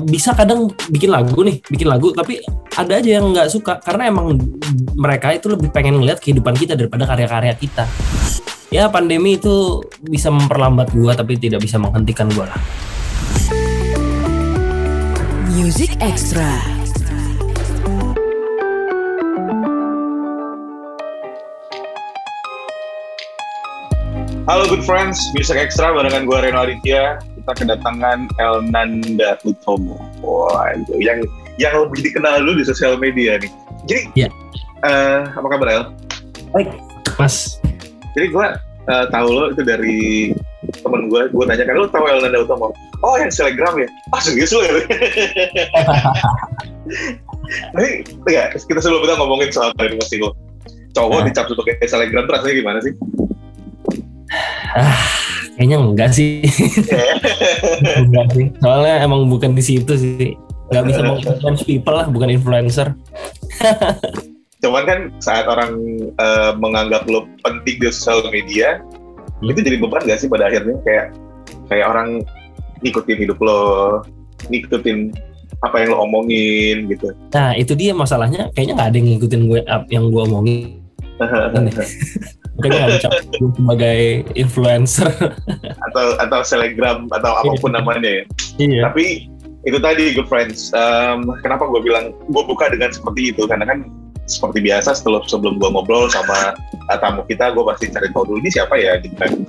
bisa kadang bikin lagu nih, bikin lagu, tapi ada aja yang nggak suka karena emang mereka itu lebih pengen ngeliat kehidupan kita daripada karya-karya kita. Ya pandemi itu bisa memperlambat gua tapi tidak bisa menghentikan gua lah. Music Extra. Halo good friends, Music Extra barengan gue Reno Aditya. Kita kedatangan Elnanda Utomo. Wah, itu yang yang lebih dikenal dulu di sosial media nih. Jadi, Iya. eh, apa kabar El? Baik, Mas. Jadi gue eh, tahu lo itu dari temen gue. Gue tanya kan lo tahu Elnanda Utomo? Oh, yang Telegram ya? Ah, serius lo ya? Tapi, enggak, kita sebelum kita ngomongin soal masih lo. Cowok Nah. dicap sebagai Telegram tuh rasanya gimana sih? Kayaknya enggak sih. enggak sih. Soalnya emang bukan di situ sih. Nggak bisa menginfluence people lah, bukan influencer. Cuman kan saat orang eh, menganggap lo penting di sosial media, Hmm. itu jadi beban gak sih pada akhirnya kayak kayak orang ngikutin hidup lo, ngikutin apa yang lo omongin gitu. Nah itu dia masalahnya. Kayaknya nggak ada yang ngikutin gue yang gue omongin. Makanya bisa gue sebagai influencer. atau atau selegram atau apa pun namanya ya. iya. Tapi itu tadi good friends. Em, kenapa gue bilang gue buka dengan seperti itu karena kan seperti biasa setelah sebelum gue ngobrol sama uh, tamu kita, gue pasti cari tahu dulu ini siapa ya gitu kan.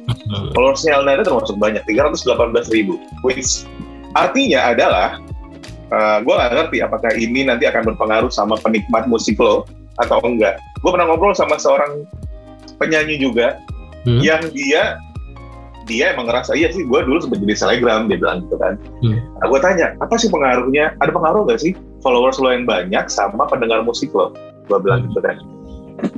followersnya Elnada termasuk banyak 318 ribu which artinya adalah uh, gue gak ngerti apakah ini nanti akan berpengaruh sama penikmat musik lo atau enggak gue pernah ngobrol sama seorang penyanyi juga Hmm. yang dia dia emang ngerasa iya sih gue dulu sempat jadi selebgram dia bilang gitu kan Hmm. nah, gue tanya apa sih pengaruhnya ada pengaruh gak sih followers lo yang banyak sama pendengar musik lo gue bilang Hmm. gitu kan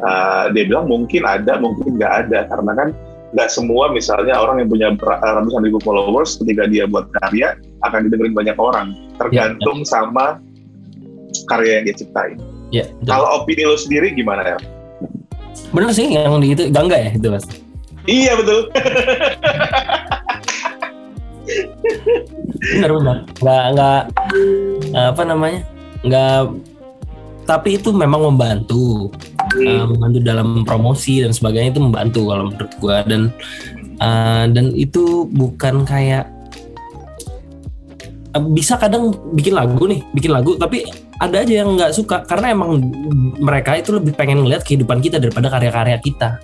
Uh, dia bilang mungkin ada mungkin nggak ada karena kan nggak semua misalnya orang yang punya ratusan ribu followers ketika dia buat karya akan didengerin banyak orang tergantung sama karya yang dia ciptain. Ya, betul. Kalau opini lo sendiri gimana ya? Bener sih yang di itu gangga ya itu mas. Iya betul. Bener bener. Nggak nggak apa namanya nggak tapi itu memang membantu uh, membantu dalam promosi dan sebagainya itu membantu kalau menurut gua dan uh, dan itu bukan kayak uh, bisa kadang bikin lagu nih bikin lagu tapi ada aja yang nggak suka karena emang mereka itu lebih pengen ngeliat kehidupan kita daripada karya-karya kita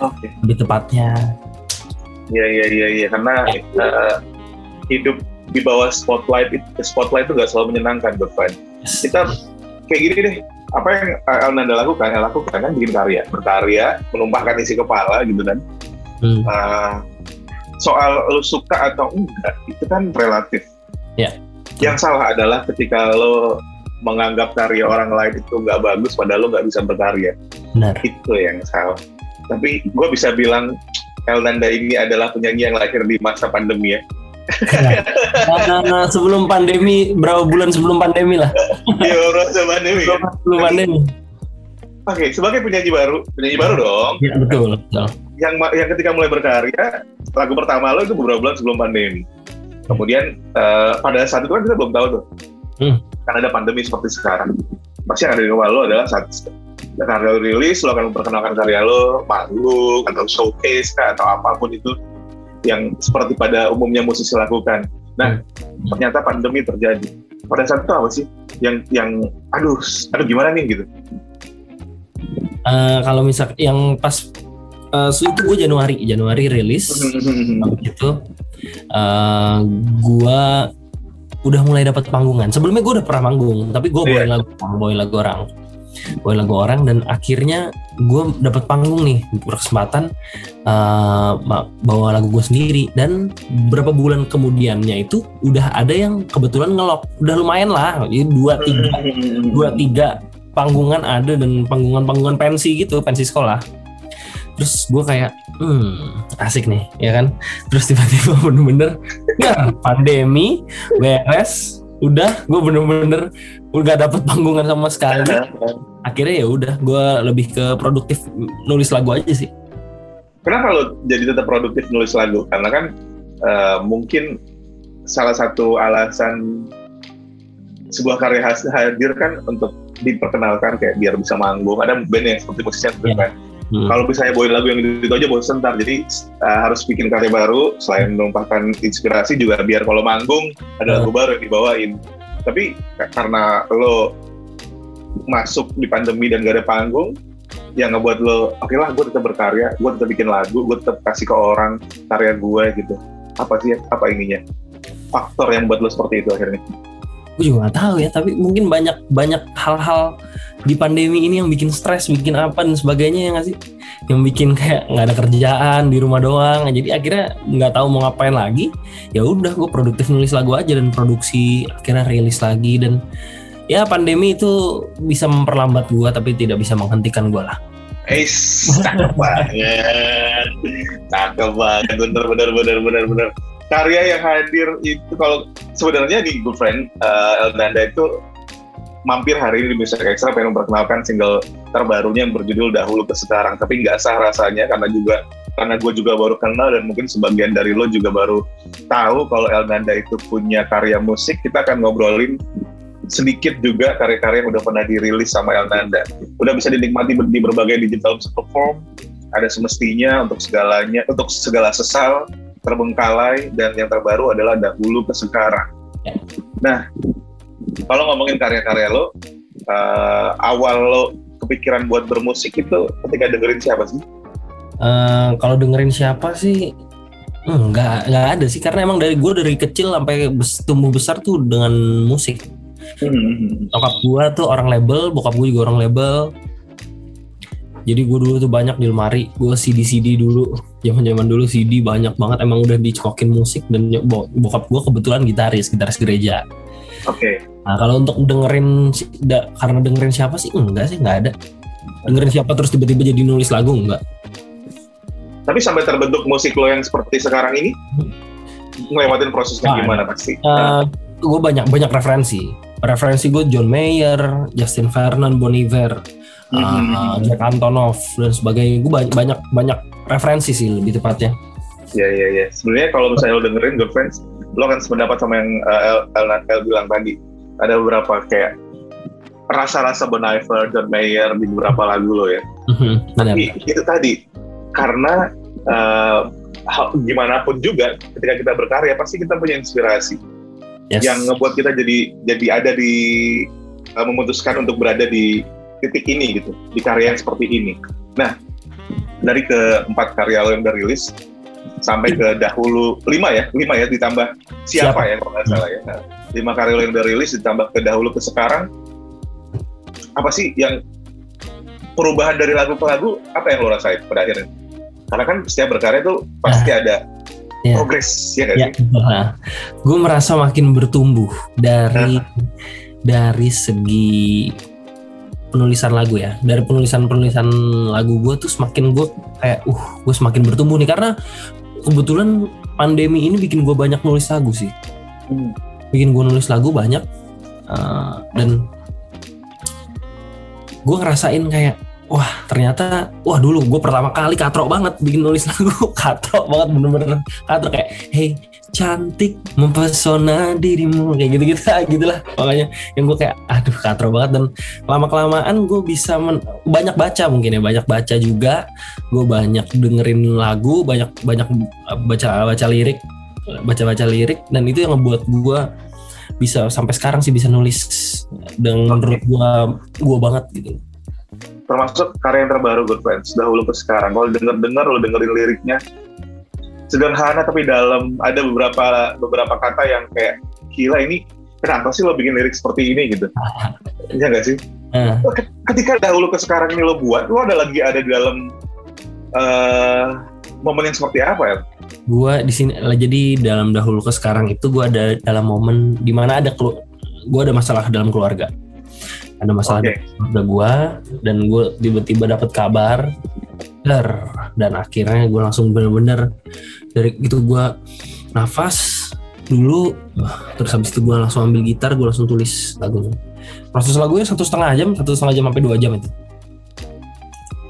Oke. lebih tepatnya Iya iya iya iya karena uh, hidup di bawah spotlight itu spotlight itu nggak selalu menyenangkan berfriend. Kita kayak gini deh apa yang Elnanda lakukan, yang lakukan kan bikin karya, berkarya, menumpahkan isi kepala gitu kan. Hmm. Uh, soal lo suka atau enggak itu kan relatif. Ya. Yang salah adalah ketika lo menganggap karya orang lain itu nggak bagus padahal lo nggak bisa berkarya. benar Itu yang salah. Tapi gue bisa bilang Elnanda ini adalah penyanyi yang lahir di masa pandemi ya. Nah, sebelum pandemi berapa bulan sebelum pandemi lah Iya masa pandemi ya. sebelum pandemi Oke, sebagai penyanyi baru, penyanyi baru dong. ya betul betul Yang yang ketika mulai berkarya, lagu pertama lo itu beberapa bulan sebelum pandemi. Kemudian eh, pada saat itu kan kita belum tahu tuh, Hmm. kan ada pandemi seperti sekarang. Pasti yang ada di kepala lo adalah saat karya lo rilis, lo akan memperkenalkan karya lo, manggung atau showcase kah, atau apa pun itu yang seperti pada umumnya musisi lakukan. Nah, ternyata pandemi terjadi. Pada saat itu apa sih yang yang aduh, aduh gimana nih gitu? Eh, kalau misal yang pas eh, itu gue Januari Januari rilis habis itu eh, gua udah mulai dapat panggungan. Sebelumnya gue udah pernah manggung tapi gue bawain lagu bawain lagu orang. Bawain lagu orang dan akhirnya gue dapat panggung nih berkesempatan eh, ma- bawa lagu gue sendiri. Dan beberapa bulan kemudiannya itu udah ada yang kebetulan ngelok udah lumayan lah jadi dua tiga dua tiga panggungan ada dan panggungan-panggungan pensi gitu pensi sekolah terus gue kayak hmm asik nih ya kan terus tiba-tiba bener-bener ya pandemi beres udah gue bener-bener udah dapet panggungan sama sekali akhirnya ya udah gue lebih ke produktif nulis lagu aja sih Kenapa lo jadi tetap produktif nulis lagu? Karena kan eh, mungkin salah satu alasan sebuah karya hadir kan untuk diperkenalkan kayak biar bisa manggung. Ada band yang seperti musisi yang kan. Hmm. Kalau misalnya bawain lagu yang itu, aja bosen ntar. Jadi uh, harus bikin karya baru selain menumpahkan inspirasi juga biar kalau manggung ada lagu baru yang dibawain. Tapi ka- karena lo masuk di pandemi dan gak ada panggung, yang ngebuat lo, oke lah gue tetap berkarya, gue tetap bikin lagu, gue tetap kasih ke orang karya gue gitu. Apa sih, apa ininya? Faktor yang buat lo seperti itu akhirnya. Gue juga nggak tahu ya tapi mungkin banyak banyak hal-hal di pandemi ini yang bikin stres bikin apa dan sebagainya ya nggak sih? Yang bikin kayak nggak ada kerjaan di rumah doang. Jadi akhirnya nggak tahu mau ngapain lagi. Ya udah gue produktif nulis lagu aja dan produksi akhirnya rilis lagi. Dan ya pandemi itu bisa memperlambat gue tapi tidak bisa menghentikan gue lah. Eis, cakep banget. Cakep banget, bener, bener, bener, bener, bener. Karya yang hadir itu kalau sebenarnya di Good Friend, uh, Eldanda itu mampir hari ini di Music Extra pengen memperkenalkan single terbarunya yang berjudul Dahulu ke Sekarang. Tapi nggak sah rasanya karena juga karena gue juga baru kenal dan mungkin sebagian dari lo juga baru tahu kalau Eldanda itu punya karya musik. Kita akan ngobrolin sedikit juga karya-karya yang udah pernah dirilis sama Elnanda. Udah bisa dinikmati di berbagai digital platform. Ada semestinya untuk segalanya, untuk segala sesal, terbengkalai, dan yang terbaru adalah dahulu ke sekarang. Ya. Nah, kalau ngomongin karya-karya lo, eh, awal lo kepikiran buat bermusik itu ketika dengerin siapa sih? Eh, kalau dengerin siapa sih nggak nggak ada sih karena emang dari gue dari kecil sampai bes- tumbuh besar tuh dengan musik Hmm. Nyokap gue tuh orang label, bokap gue juga orang label. Jadi gue dulu tuh banyak di lemari, gue CD CD dulu, zaman zaman dulu CD banyak banget. Emang udah dicokokin musik dan bokap gue kebetulan gitaris, gitaris gereja. Oke. Nah kalau untuk dengerin, da- karena dengerin siapa sih enggak sih, nggak ada. Dengerin siapa terus tiba-tiba jadi nulis lagu enggak? Tapi sampai terbentuk musik lo yang seperti sekarang ini, ngelewatin prosesnya Ah, gimana pasti? Nah, gue banyak banyak referensi. Referensi gue John Mayer, Justin Vernon, Bon Iver. Uh, Jack Antonoff dan sebagainya. Gue banyak banyak banyak referensi sih lebih tepatnya. Ya ya ya. Sebenarnya kalau misalnya lo dengerin Good Friends, lo akan sependapat sama yang uh, El, El, El bilang tadi. Ada beberapa kayak rasa-rasa Bon Iver, John Mayer di beberapa lagu lo ya. Mhm, Benar. Tapi itu tadi karena uh, hal, gimana pun juga ketika kita berkarya pasti kita punya inspirasi Yes. yang ngebuat kita jadi jadi ada di uh, memutuskan untuk berada di titik ini gitu di karya yang seperti ini. Nah dari keempat karya lo yang udah rilis sampai ke dahulu lima ya lima ya ditambah siapa, Siapa? ya kalau nggak salah ya Nah, lima karya lo yang udah rilis ditambah ke dahulu ke sekarang apa sih yang perubahan dari lagu ke lagu apa yang lo rasain pada akhirnya karena kan setiap berkarya tuh pasti ada Ya. progres ya nggak Ya, nah, gue merasa makin bertumbuh dari dari segi penulisan lagu ya. Dari penulisan penulisan lagu gue tuh semakin gue kayak, uh, gue semakin bertumbuh nih karena kebetulan pandemi ini bikin gue banyak nulis lagu sih. Hmm. Bikin gue nulis lagu banyak uh, dan gue ngerasain kayak wah ternyata wah dulu gue pertama kali katrok banget bikin nulis lagu katrok banget bener-bener katrok kayak hey cantik mempesona dirimu kayak gitu gitu gitu lah makanya yang gue kayak aduh katrok banget. Dan lama kelamaan gue bisa men- banyak baca mungkin ya banyak baca juga. Gue banyak dengerin lagu banyak banyak baca baca lirik baca baca lirik. Dan itu yang ngebuat gue bisa sampai sekarang sih bisa nulis dan menurut gue gue banget gitu. Termasuk karya yang terbaru Good Friends dahulu ke sekarang. Kalau denger dengar lo dengerin liriknya sederhana tapi dalam. Ada beberapa beberapa kata yang kayak gila ini kenapa sih lo bikin lirik seperti ini? gitu. Ya nggak sih? Nah, ketika dahulu ke sekarang ini lo buat lo ada lagi ada di dalam eh, momen yang seperti apa ya gue di sini jadi dalam dahulu ke sekarang itu gue ada dalam momen di mana ada gue ada masalah dalam keluarga. Ada masalah dalam keluarga gue dan gue tiba-tiba dapat kabar dan akhirnya gue langsung bener-bener dari itu gue nafas dulu terus habis itu gue langsung ambil gitar gue langsung tulis lagunya proses lagunya satu setengah jam satu setengah jam sampai dua jam itu.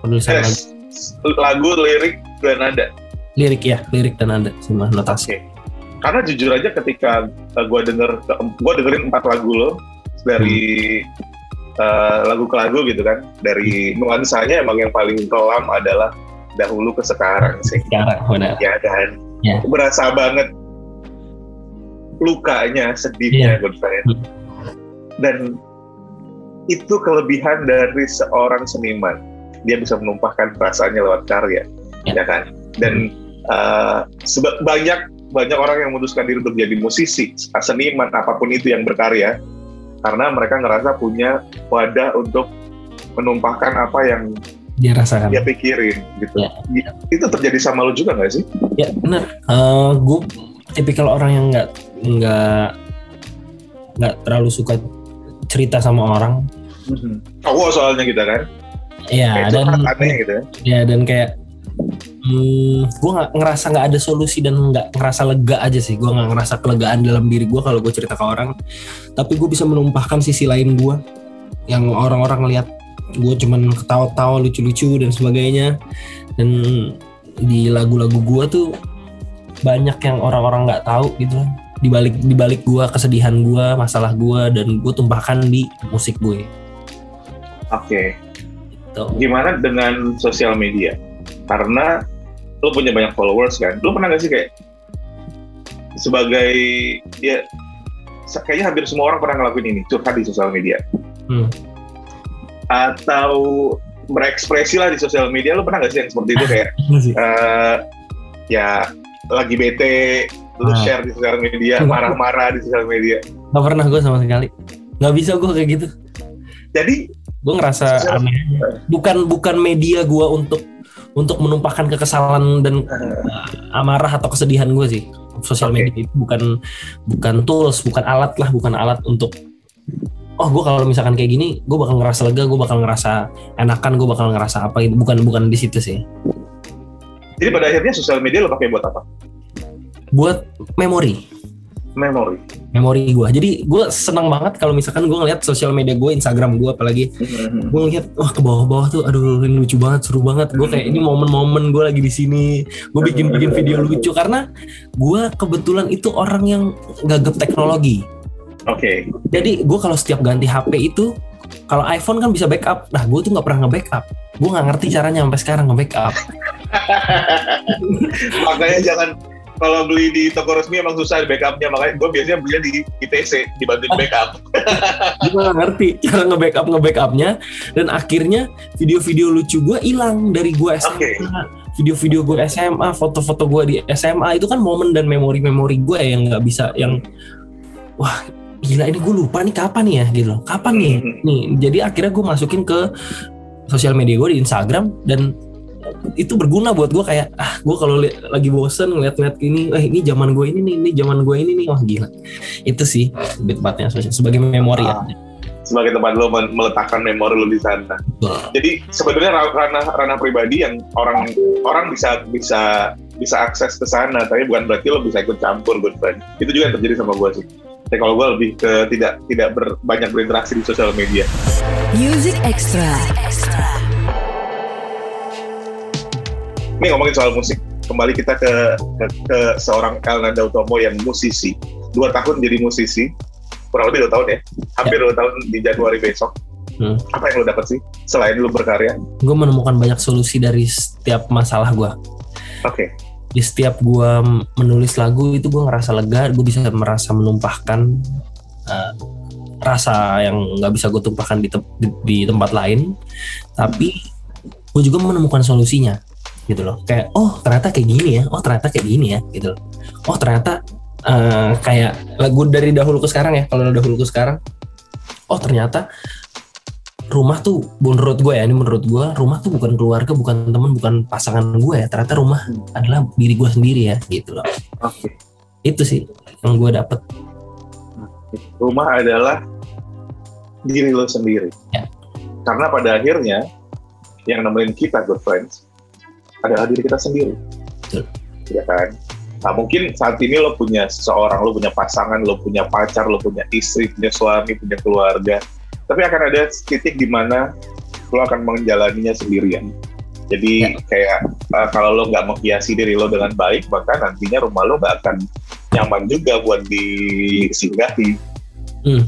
Penulisan lagu. Yes. lagu lirik dan nada? Lirik ya lirik dan ada semua notasi Oke. Karena jujur aja ketika gue denger, gue dengerin empat lagu lo, dari uh, lagu ke lagu gitu kan. Dari nuansanya emang yang paling kelam adalah dahulu ke sekarang sih sekarang benar ya kan Ya. berasa banget lukanya sedihnya Iya. good friend Hmm. dan itu kelebihan dari seorang seniman dia bisa menumpahkan perasaannya lewat karya Ya. ya kan dan uh, banyak banyak orang yang memutuskan diri untuk jadi musisi seniman apa pun itu yang berkarya karena mereka ngerasa punya wadah untuk menumpahkan apa yang dia rasakan. Dia pikirin gitu. Ya. itu terjadi sama lu juga nggak sih? Ya benar. Eh gue tipikal orang yang nggak nggak nggak terlalu suka cerita sama orang. Cowok soalnya kita kan? Ya kayak dan aneh gitu ya. ya dan kayak hmm, gue nggak ngerasa nggak ada solusi dan nggak ngerasa lega aja sih. Gue nggak ngerasa kelegaan dalam diri gue kalau gue cerita ke orang. Tapi gue bisa menumpahkan sisi lain gue yang orang-orang lihat gue cuman ketawa-tawa lucu-lucu dan sebagainya. Dan di lagu-lagu gue tuh banyak yang orang-orang nggak tahu gitu. Di balik di balik gue kesedihan gue masalah gue dan gue tumpahkan di musik gue oke. Gitu. gimana dengan sosial media? Karena lo punya banyak followers kan? Lo pernah gak sih kayak sebagai ya kayaknya hampir semua orang pernah ngelakuin ini curhat di sosial media. Hmm. Atau berekspresi lah di sosial media lo pernah gak sih yang seperti itu? Kayak eh, ya lagi bete lu Ah. share di sosial media marah-marah di sosial media. Gak pernah gue sama sekali. Nggak bisa gue kayak gitu. Jadi gue ngerasa Sosial- aneh bukan bukan media gue untuk untuk menumpahkan kekesalan dan uh, amarah atau kesedihan gue sih. Sosial Oke. media itu bukan bukan tools bukan alat lah bukan alat untuk oh gue kalau misalkan kayak gini gue bakal ngerasa lega gue bakal ngerasa enakan gue bakal ngerasa apa gitu. Bukan bukan di situ sih. Jadi pada akhirnya sosial media lo pakai buat apa? Buat memori. Memori. Memori gue jadi gue senang banget kalau misalkan gue ngeliat sosial media gue Instagram gue apalagi. Gue ngeliat wah ke bawah-bawah tuh aduh ini lucu banget seru banget. Gue kayak ini momen-momen gue lagi di sini. Gue bikin bikin video lucu karena gue kebetulan itu orang yang gagap teknologi oke. Jadi gue kalau setiap ganti HP itu kalau iPhone kan bisa backup. Nah gue tuh nggak pernah nge-backup. Gue nggak ngerti caranya sampai sekarang nge-backup. Makanya jangan kalau beli di toko resmi emang susah backupnya. Makanya gue biasanya belinya di ITC dibantuin backup. Gue nggak ngerti cara nge-backup nge-backupnya. Dan akhirnya video-video lucu gue hilang dari gue SMA video-video gue SMA foto-foto gue di SMA itu kan momen dan memori-memori gue yang nggak bisa yang wah gila ini gue lupa nih kapan nih ya? Gitu loh kapan nih? Mhm. nih jadi akhirnya gue masukin ke sosial media gue di Instagram dan itu berguna buat gue kayak ah gue kalau lagi bosen ngeliat-ngeliat ini eh ini zaman gue ini nih ini zaman gue ini nih. Wah gila. Itu sih sosial sebagai memori ya. Sebagai tempat lo meletakkan memori lo di sana. Jadi sebenarnya ra- ranah ranah pribadi yang orang orang bisa bisa bisa akses ke sana tapi bukan berarti lo bisa ikut campur good friend. Itu juga yang terjadi sama gue sih Tapi kalau gue lebih ke tidak tidak ber- banyak berinteraksi di sosial media. Music Extra. ini ngomongin soal musik kembali kita ke ke, ke seorang Elnanda Utomo yang musisi. Dua tahun jadi musisi kurang lebih dua tahun ya. Hampir dua tahun di Januari besok. Hmm. apa yang lo dapat sih selain lo berkarya? Gue menemukan banyak solusi dari setiap masalah gue oke di setiap gue menulis lagu itu gue ngerasa lega gue bisa merasa menumpahkan uh, rasa yang nggak bisa gue tumpahkan di, tem- di, di tempat lain. Tapi gue juga menemukan solusinya gitu loh. Kayak oh ternyata kayak gini ya oh ternyata kayak gini ya gitu loh. Oh ternyata uh, kayak lagu dari dahulu ke sekarang ya kalau dahulu ke sekarang. Oh ternyata rumah tuh menurut gue ya ini menurut gue rumah tuh bukan keluarga bukan teman bukan pasangan gue ya ternyata rumah adalah diri gue sendiri ya gitu loh oke itu sih yang gue dapet rumah adalah diri lo sendiri. Ya. Karena pada akhirnya yang nemenin kita good friends adalah diri kita sendiri. Betul. Ya kan? Nah mungkin saat ini lo punya seseorang, lo punya pasangan, lo punya pacar, lo punya istri, punya suami, punya keluarga. Tapi akan ada titik di mana lo akan menjalaninya sendirian. Jadi Ya. kayak uh, kalau lo nggak menghiasi diri lo dengan baik, maka nantinya rumah lo nggak akan nyaman juga buat disinggahi. Hmm.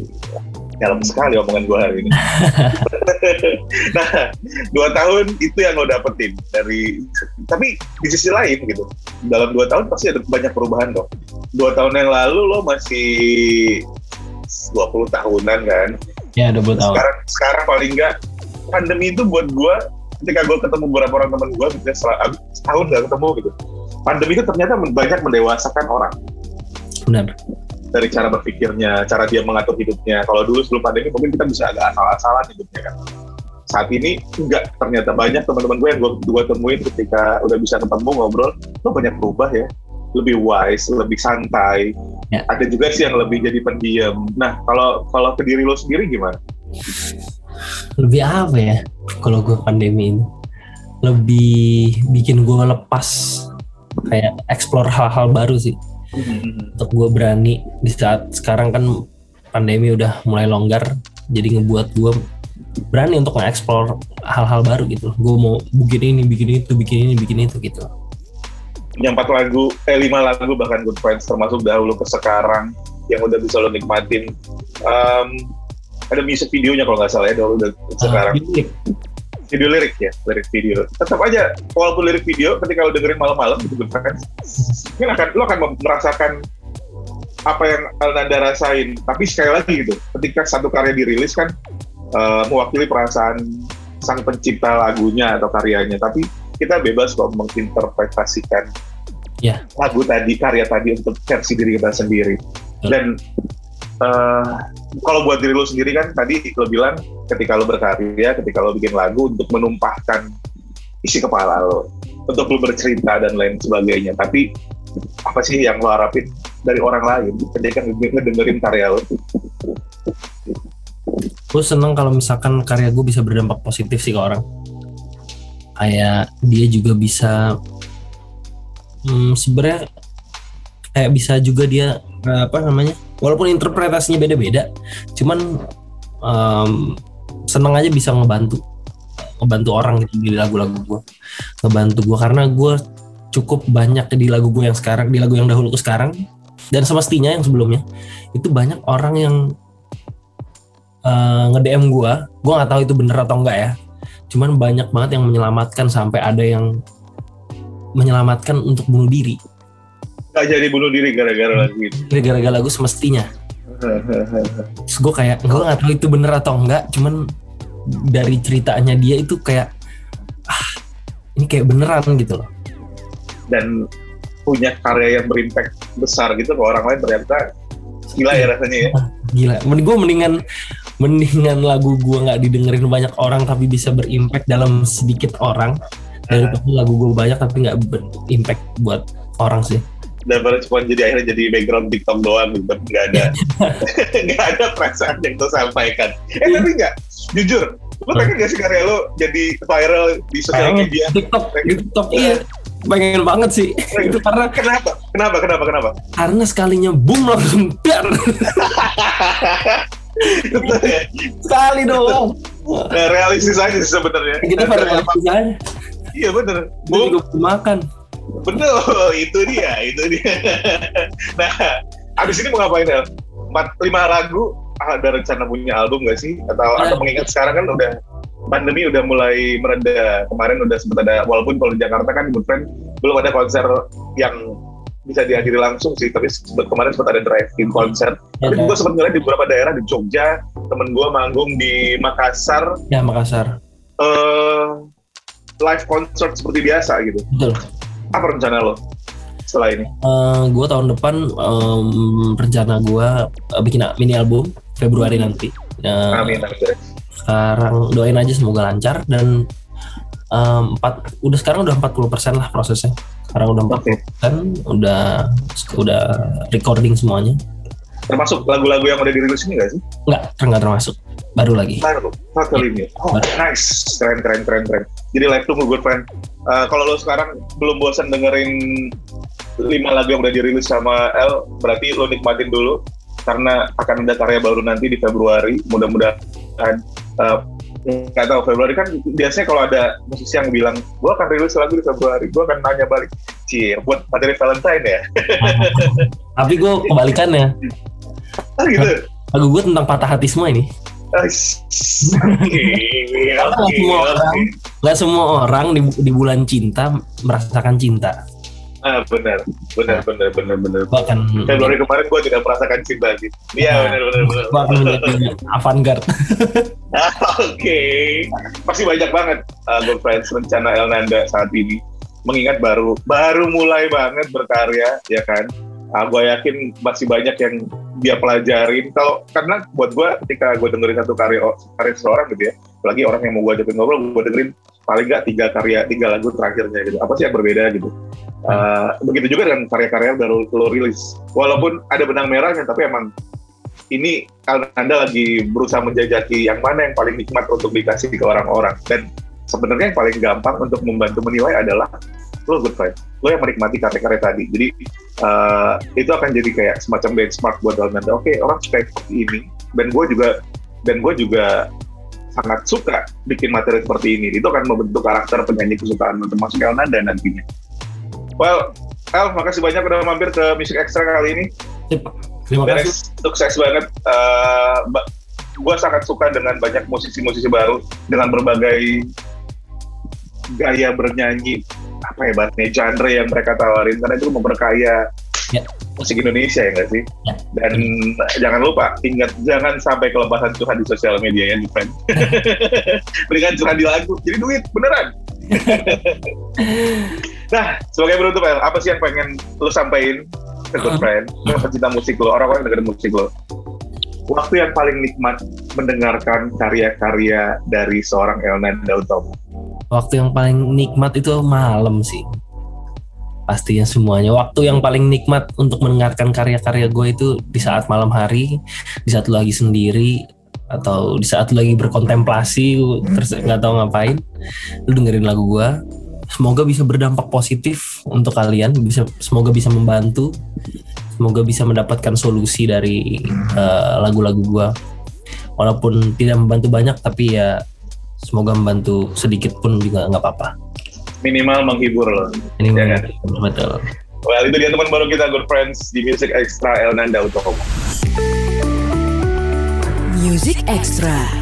dalam sekali omongan gue hari ini. nah, dua tahun itu yang lo dapetin dari, tapi di sisi lain gitu, dalam dua tahun pasti ada banyak perubahan dong. Dua tahun yang lalu lo masih 20 tahunan kan? Ya, 20 tahun. Sekarang, sekarang paling enggak pandemi itu buat gue, ketika gue ketemu beberapa orang teman gue, misalnya setelah setahun gak ketemu gitu, pandemi itu ternyata banyak mendewasakan orang. Benar dari cara berpikirnya, cara dia mengatur hidupnya. Kalau dulu sebelum pandemi mungkin kita bisa agak asal-asalan hidupnya kan. Saat ini enggak, ternyata banyak teman-teman gue yang gue, gue temuin ketika udah bisa ketemu ngobrol, lo banyak berubah ya. Lebih wise, lebih santai. Ya. Ada juga sih yang lebih jadi pendiam. Nah, kalau kalau ke diri lo sendiri gimana? Lebih apa ya kalau gue pandemi ini? Lebih bikin gue lepas kayak explore hal-hal baru sih untuk gue berani di saat sekarang kan pandemi udah mulai longgar jadi ngebuat gue berani untuk nge-explore hal-hal baru gitu gue mau bikin ini bikin itu bikin ini bikin itu gitu yang empat lagu eh lima lagu bahkan Good Friends termasuk dahulu ke sekarang yang udah bisa lo nikmatin. Um, ada music videonya kalau nggak salah ya dahulu dan uh, sekarang. video lirik. Ya lirik video. Tetap aja walaupun lirik video ketika lo dengerin malam-malam gitu kan mungkin akan lo akan merasakan apa yang Nanda rasain. Tapi sekali lagi gitu ketika satu karya dirilis kan uh, mewakili perasaan sang pencipta lagunya atau karyanya. Tapi kita bebas kok menginterpretasikan yeah. lagu tadi karya tadi untuk versi diri kita sendiri dan uh, kalau buat diri lo sendiri kan tadi lo bilang ketika lo berkarya, ketika lo bikin lagu untuk menumpahkan isi kepala lo, untuk lo bercerita dan lain sebagainya. Tapi apa sih yang lo harapin dari orang lain ketika ngedengerin karya lo? Gue seneng kalau misalkan karya gue bisa berdampak positif sih ke orang. Kayak dia juga bisa, hmm, sebenarnya kayak bisa juga dia apa namanya walaupun interpretasinya beda-beda cuman um, seneng aja bisa ngebantu ngebantu orang gitu di lagu-lagu gue ngebantu gue karena gue cukup banyak di lagu gue yang sekarang di lagu yang dahulu ke sekarang dan semestinya yang sebelumnya itu banyak orang yang uh, nge-DM gue gue nggak tahu itu bener atau enggak ya. Cuman banyak banget yang menyelamatkan sampai ada yang menyelamatkan untuk bunuh diri Gak jadi bunuh diri gara-gara lagu itu. Gara-gara lagu semestinya. Terus gue kayak, gue gak tahu itu bener atau enggak, cuman dari ceritanya dia itu kayak, ah ini kayak beneran gitu loh. Dan punya karya yang berimpact besar gitu ke orang lain ternyata gila ya rasanya ya. Gila, mending gue mendingan mendingan lagu gue nggak didengerin banyak orang tapi bisa berimpact dalam sedikit orang daripada lagu gue banyak tapi nggak berimpact buat orang sih. Daripada cuma jadi akhirnya jadi background TikTok doang gitu nggak ada. Nggak ada perasaan yang tuh sampaikan. Eh tapi nggak jujur lo pengen gak sih karya lo jadi viral di sosial media? TikTok TikTok iya. Pengen banget sih. Itu karena kenapa? Kenapa? Kenapa? Kenapa? Karena sekalinya boom langsung dar ya? sekali dong nah, realistis aja sih sebenarnya. Kita pada realistis aja iya bener boom juga makan Betul, itu dia, itu dia. nah, abis ini mau ngapain ya? Empat, lima lagu, ada rencana punya album gak sih? Atau, atau mengingat sekarang kan udah pandemi udah mulai mereda. Kemarin udah sempat ada, walaupun kalau di Jakarta kan Good Friend belum ada konser yang bisa dihadiri langsung sih, tapi kemarin sempat ada drive-in konser. Tapi gue sempat ngeliat di beberapa daerah di Jogja, temen gue manggung di Makassar. Ya Makassar. Uh, live concert seperti biasa gitu. Betul apa rencana lo setelah ini? Uh, eh, gue tahun depan um, rencana gue uh, bikin mini album Februari hmm. nanti. Uh, amin, amin. Sekarang doain aja semoga lancar dan um, empat udah sekarang udah 40% lah prosesnya. Sekarang udah 40%, okay. udah udah recording semuanya. Termasuk lagu-lagu yang udah dirilis ini gak sih? Enggak, enggak termasuk. Baru lagi. Baru, satu ini. Oh, nice. Keren, keren, keren, keren. Jadi live tunggu good friend. Uh, kalau lo sekarang belum bosan dengerin lima lagu yang udah dirilis sama L, berarti lo nikmatin dulu karena akan ada karya baru nanti di Februari. Mudah-mudahan uh, nggak tahu Februari kan biasanya kalau ada musisi yang bilang gue akan rilis lagu di Februari gue akan nanya balik cie buat materi Valentine ya tapi gue kebalikannya ah gitu lagu gue tentang patah hati semua ini Oke, oke, semua orang oke. nggak semua orang di, di bulan cinta merasakan cinta Ah, benar, benar, benar, benar, benar. gue akan Februari kemarin gue tidak merasakan cinta sih. Iya, Nah. benar, benar, benar. akan menjadi avant-garde Ah, Oke, pasti banyak banget uh, good friends rencana Elnanda saat ini. Mengingat baru baru mulai banget berkarya, ya kan? Ah, gue yakin masih banyak yang dia pelajarin. Kalau karena buat gue ketika gue dengerin satu karya karya seseorang gitu ya, apalagi orang yang mau gue ajakin ngobrol, gue dengerin paling nggak tiga karya tiga lagu terakhirnya gitu. Apa sih yang berbeda gitu? Uh, begitu juga dengan karya-karya baru lo rilis. Walaupun ada benang merahnya, tapi emang ini Anda lagi berusaha menjajaki yang mana yang paling nikmat untuk dikasih ke orang-orang. Dan sebenarnya yang paling gampang untuk membantu menilai adalah lo good friend. Lo yang menikmati karya-karya tadi. Jadi uh, itu akan jadi kayak semacam benchmark buat Anda. Oke, orang suka seperti ini. Dan gue juga dan gue juga sangat suka bikin materi seperti ini. Itu akan membentuk karakter penyanyi kesukaan termasuk Elnanda nantinya. Well, El, makasih banyak udah mampir ke Music Extra kali ini. Terima kasih sukses banget. Uh, gue sangat suka dengan banyak musisi-musisi baru dengan berbagai gaya bernyanyi apa ya bahasanya genre yang mereka tawarin karena itu memperkaya Ya. musik Indonesia ya nggak sih? Ya. Dan jangan lupa ingat jangan sampai kelepasan Tuhan di sosial media ya, friend. Berikan curhat di lagu, jadi duit beneran. nah, sebagai penutup apa sih yang pengen lo sampaikan ke good friend, pecinta musik lo, orang-orang yang dengerin musik lo? Waktu yang paling nikmat mendengarkan karya-karya dari seorang Elnanda Utomo. waktu yang paling nikmat itu malam sih. Pastinya semuanya. Waktu yang paling nikmat untuk mendengarkan karya-karya gue itu di saat malam hari di saat lagi sendiri atau di saat lagi berkontemplasi terus nggak tahu ngapain lu dengerin lagu gue. Semoga bisa berdampak positif untuk kalian bisa semoga bisa membantu semoga bisa mendapatkan solusi dari eh, lagu-lagu gue walaupun tidak membantu banyak tapi ya semoga membantu sedikit pun juga nggak apa-apa Minimal menghibur lo. ini Ya memang betul Well, itu dia teman baru kita Good Friends di Music Extra Elnanda Utomo. Music Extra.